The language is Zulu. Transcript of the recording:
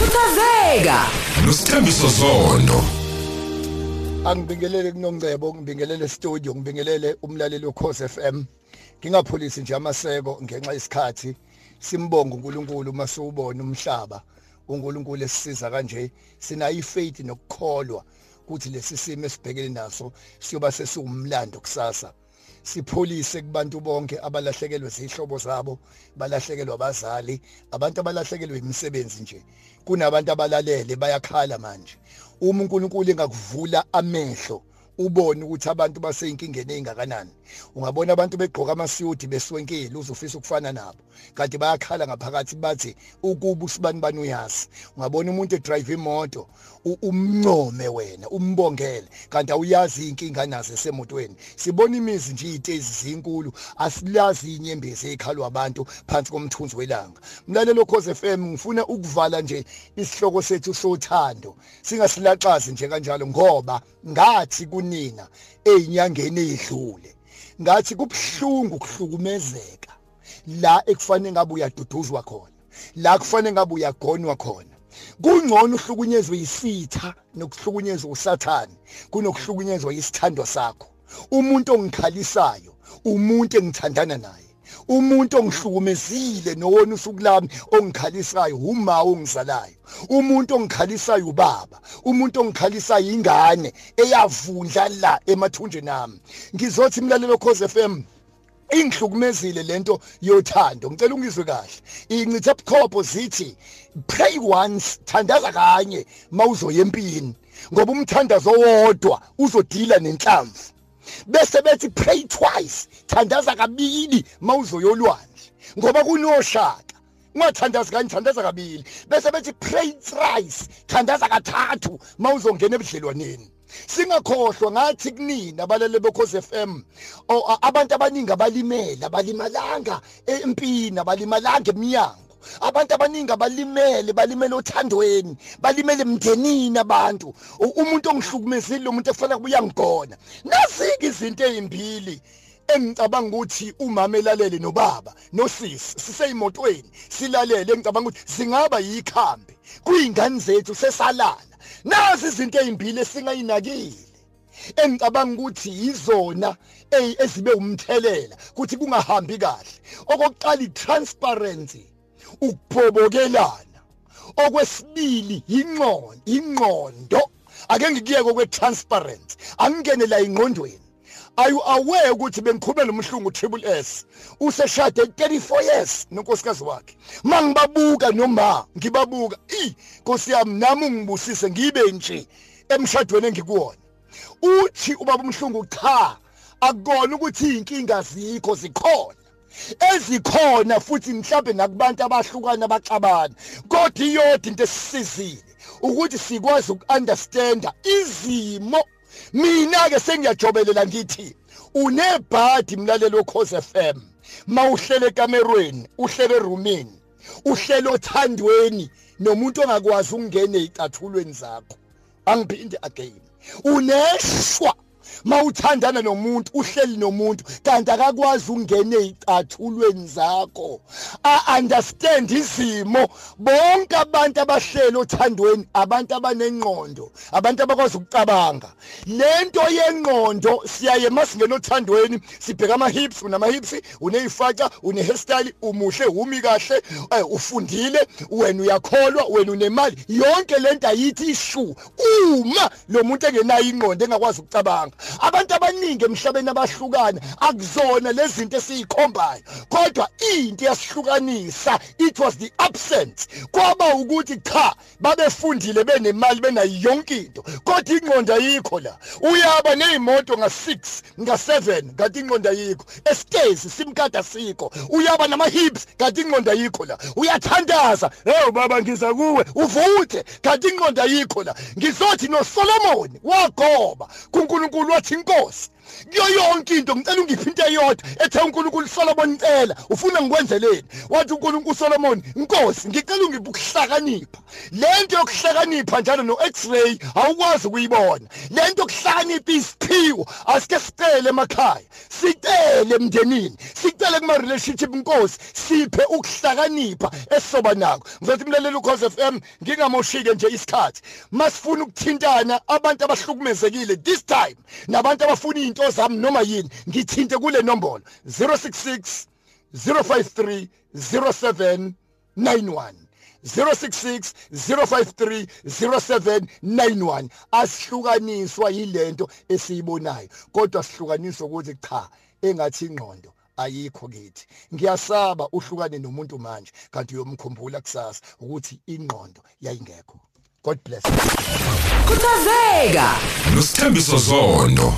khuthazeka nosithembiso zondo angibingelele kunongcebo ngibingelele studio ngibingelele umlaleli wekhosi FM ngingapholisi nje amaseko ngenxa isikhathi simbonga uNkulunkulu masuwubona umhlaba. uNkulunkulu esisiza kanje sinayo ifaith nokukholwa ukuthi lesi simo esibhekene naso siyoba sesiwumlando kusasa. Sipholise kubantu bonke abalahlekelwe zihlobo zabo balahlekelwa abazali abantu abalahlekelwe imisebenzi nje. Kunabantu abalalele bayakhala manje. Uma uNkulunkulu engakuvula amehlo ubone ukuthi abantu basey'inkingeni ey'ngakanani. Ungabona abantu begqoka amasiyudi beswenkile uzofisa ukufana nabo. Kanti bayakhala ngaphakathi bathi ukuba usibani bani uyazi? Ungabona umuntu edrive imoto umncome wena umbongele. Kanti awuyazi inkinga nazo esemotweni. Sibona imizi nje izitezi zinkulu asilazi inyembezi ekhalwa abantu phansi komthunzi welanga. Mlalelo Khosi FM ngifuna ukuvala nje isihloko sethu sothando. Singasilaxazi nje kanjalo ngoba ngathi kunina ezinyangeni ezidlule ngathi kubhlungu kuhlukumezeka la ekufanele ngabe uyaduduzwa khona la kufanele ngabe uyagonwa khona. Kungcono uhlukunyezwe isitha nokuhlukunyezwa usathane kunokuhlukunyezwa isithando sakho. Umuntu ongikhalisayo umuntu engithandana naye. Umuntu ongihlukumezile nowona usuku lami ongikhalisayo uma ongizalayo umuntu ongikhalisayo ubaba. Umuntu ongikhalisayo ingane eyavundla la emathunjeni ami. Ngizothi imlalelo Khosi FM ingihlukumezile lento yothando. Ngicela ungizwe kahle. Incithe bukhopho zithi pray once thandaza kanye mawuzoya empini ngoba umthandazo owodwa uzodila nenhlamvu. Bese bethi pray twice. Thandaza kabili mawuzoyolwandle ngoba kunoshaka ungathandazi kanye thandaza kabili. Bese bethi pray thrice. Thandaza kathathu mawuzongena ebudlelwaneni. Singakhohlwa ngathi kunina abalele bekhosi FM abantu abaningi abalimele abalimalanga empini abalimalanga eminyango abantu abaningi abalimele balimele othandweni balimele emndenini abantu. Umuntu ongihlukumezile umuntu efana kuyangigona nasike izinto ezimbili engicabanga ukuthi umama elalele nobaba nosisi siseyimotweni silalele engicabanga ukuthi zingaba yikhambi. Kuyingane zethu sesalala. Nazi izinto ezimbili esingayinakile engicabanga ukuthi izona ezibe umthelela ukuthi kungahambi kahle. Okokuqala itransparency. Ukuphobokelana okwesibili ingqondo ingqondo ake ngikuyeke kwe-transparency angingene la ingqondweni. Are you aware ukuthi bengikhubela umhlungu triple S? Useshade 34 years nonkosikazi wakhe. Mangibabuka noma ngibabuka i Nkosi yami nami ungibusise ngibe nje emshadweni engikuwona. Uthi ubaba umhlungu cha akukona ukuthi inkinga zikho zikhona. Ezikhona futhi mhlawumbe nakubantu abahlukana baxabana. Kodwa iyodwa into esisizile ukuthi sikwazi ukunderstanda izimo. Mina ke sengiyajobelela ngithi unebhadi mlalelo wekhosi FM mawuhlele ekamerweni uhlele eroomini uhlele othandweni nomuntu ongakwazi ukungena ezicathulweni zakho. Angiphinde again. Uneshwa. Mawuthandana nomuntu uhleli nomuntu kanti akakwazi ukungena ezicathulweni zakho. A understand izimo. Bonke abantu abahleli othandweni abantu abanengqondo abantu abakwazi ukucabanga. Lento yengqondo siyaye masingena othandweni sibheka ama hips unama hips uneyifaca une hairstyle umuhle umi kahle ufundile wena uyakholwa wena unemali. Yonke lento ayithi ishu uma lo muntu engenayo ingqondo engakwazi ukucabanga abantu abaningi emhlabeni abahlukana akuzona lezi zinto esiyikhombayo. Kodwa into yasihlukanisa it was the absence. Kwaba ukuthi cha babefundile benemali benayo yonke into. Kodwa ingqondo ayikho la. Uyaba nezimoto nga6 nga7 kanti ingqondo ayikho esitezi simkada sikho uyaba nama hips kanti ingqondo ayikho la. Uyathandaza. Hey baba ngiza kuwe. Uvuthe kanti ingqondo ayikho la. Ngizothi no Solomon wagoba. kuNkulunkulu wathi inkosi kuyo yonke into ngicela ungiphi into eyodwa ethe uNkulunkulu Solomon cela ufuna ngikwenzeleni? Wathi uNkulunkulu Solomon inkosi ngicela ungiphi ukuhlakanipha lento yokuhlakanipha njalo no x-ray awukwazi ukuyibona. Lento yokuhlakanipha isiphiwo asike sicele emakhaya sicele emndenini sicele kuma relationship inkosi siphe ukuhlakanipha esisoba nako. Ngizothi mlaleli ukhoze FM ngingamoshike nje isikhathi. Masifuna ukuthintana abantu abahlukumezekile this time nabantu abafuna izinto zami noma yini ngithinte kule nombolo 066 053 0791 066 053 0791 asihlukaniswa yilento esiyibonayo kodwa sihlukaniswa ukuthi cha engathi ingqondo. Ayikho kithi. Ngiyasaba uhlukane nomuntu manje kanti uyomkhumbula kusasa ukuthi ingqondo yayingekho. God bless. Khuthazeka nosithembiso zondo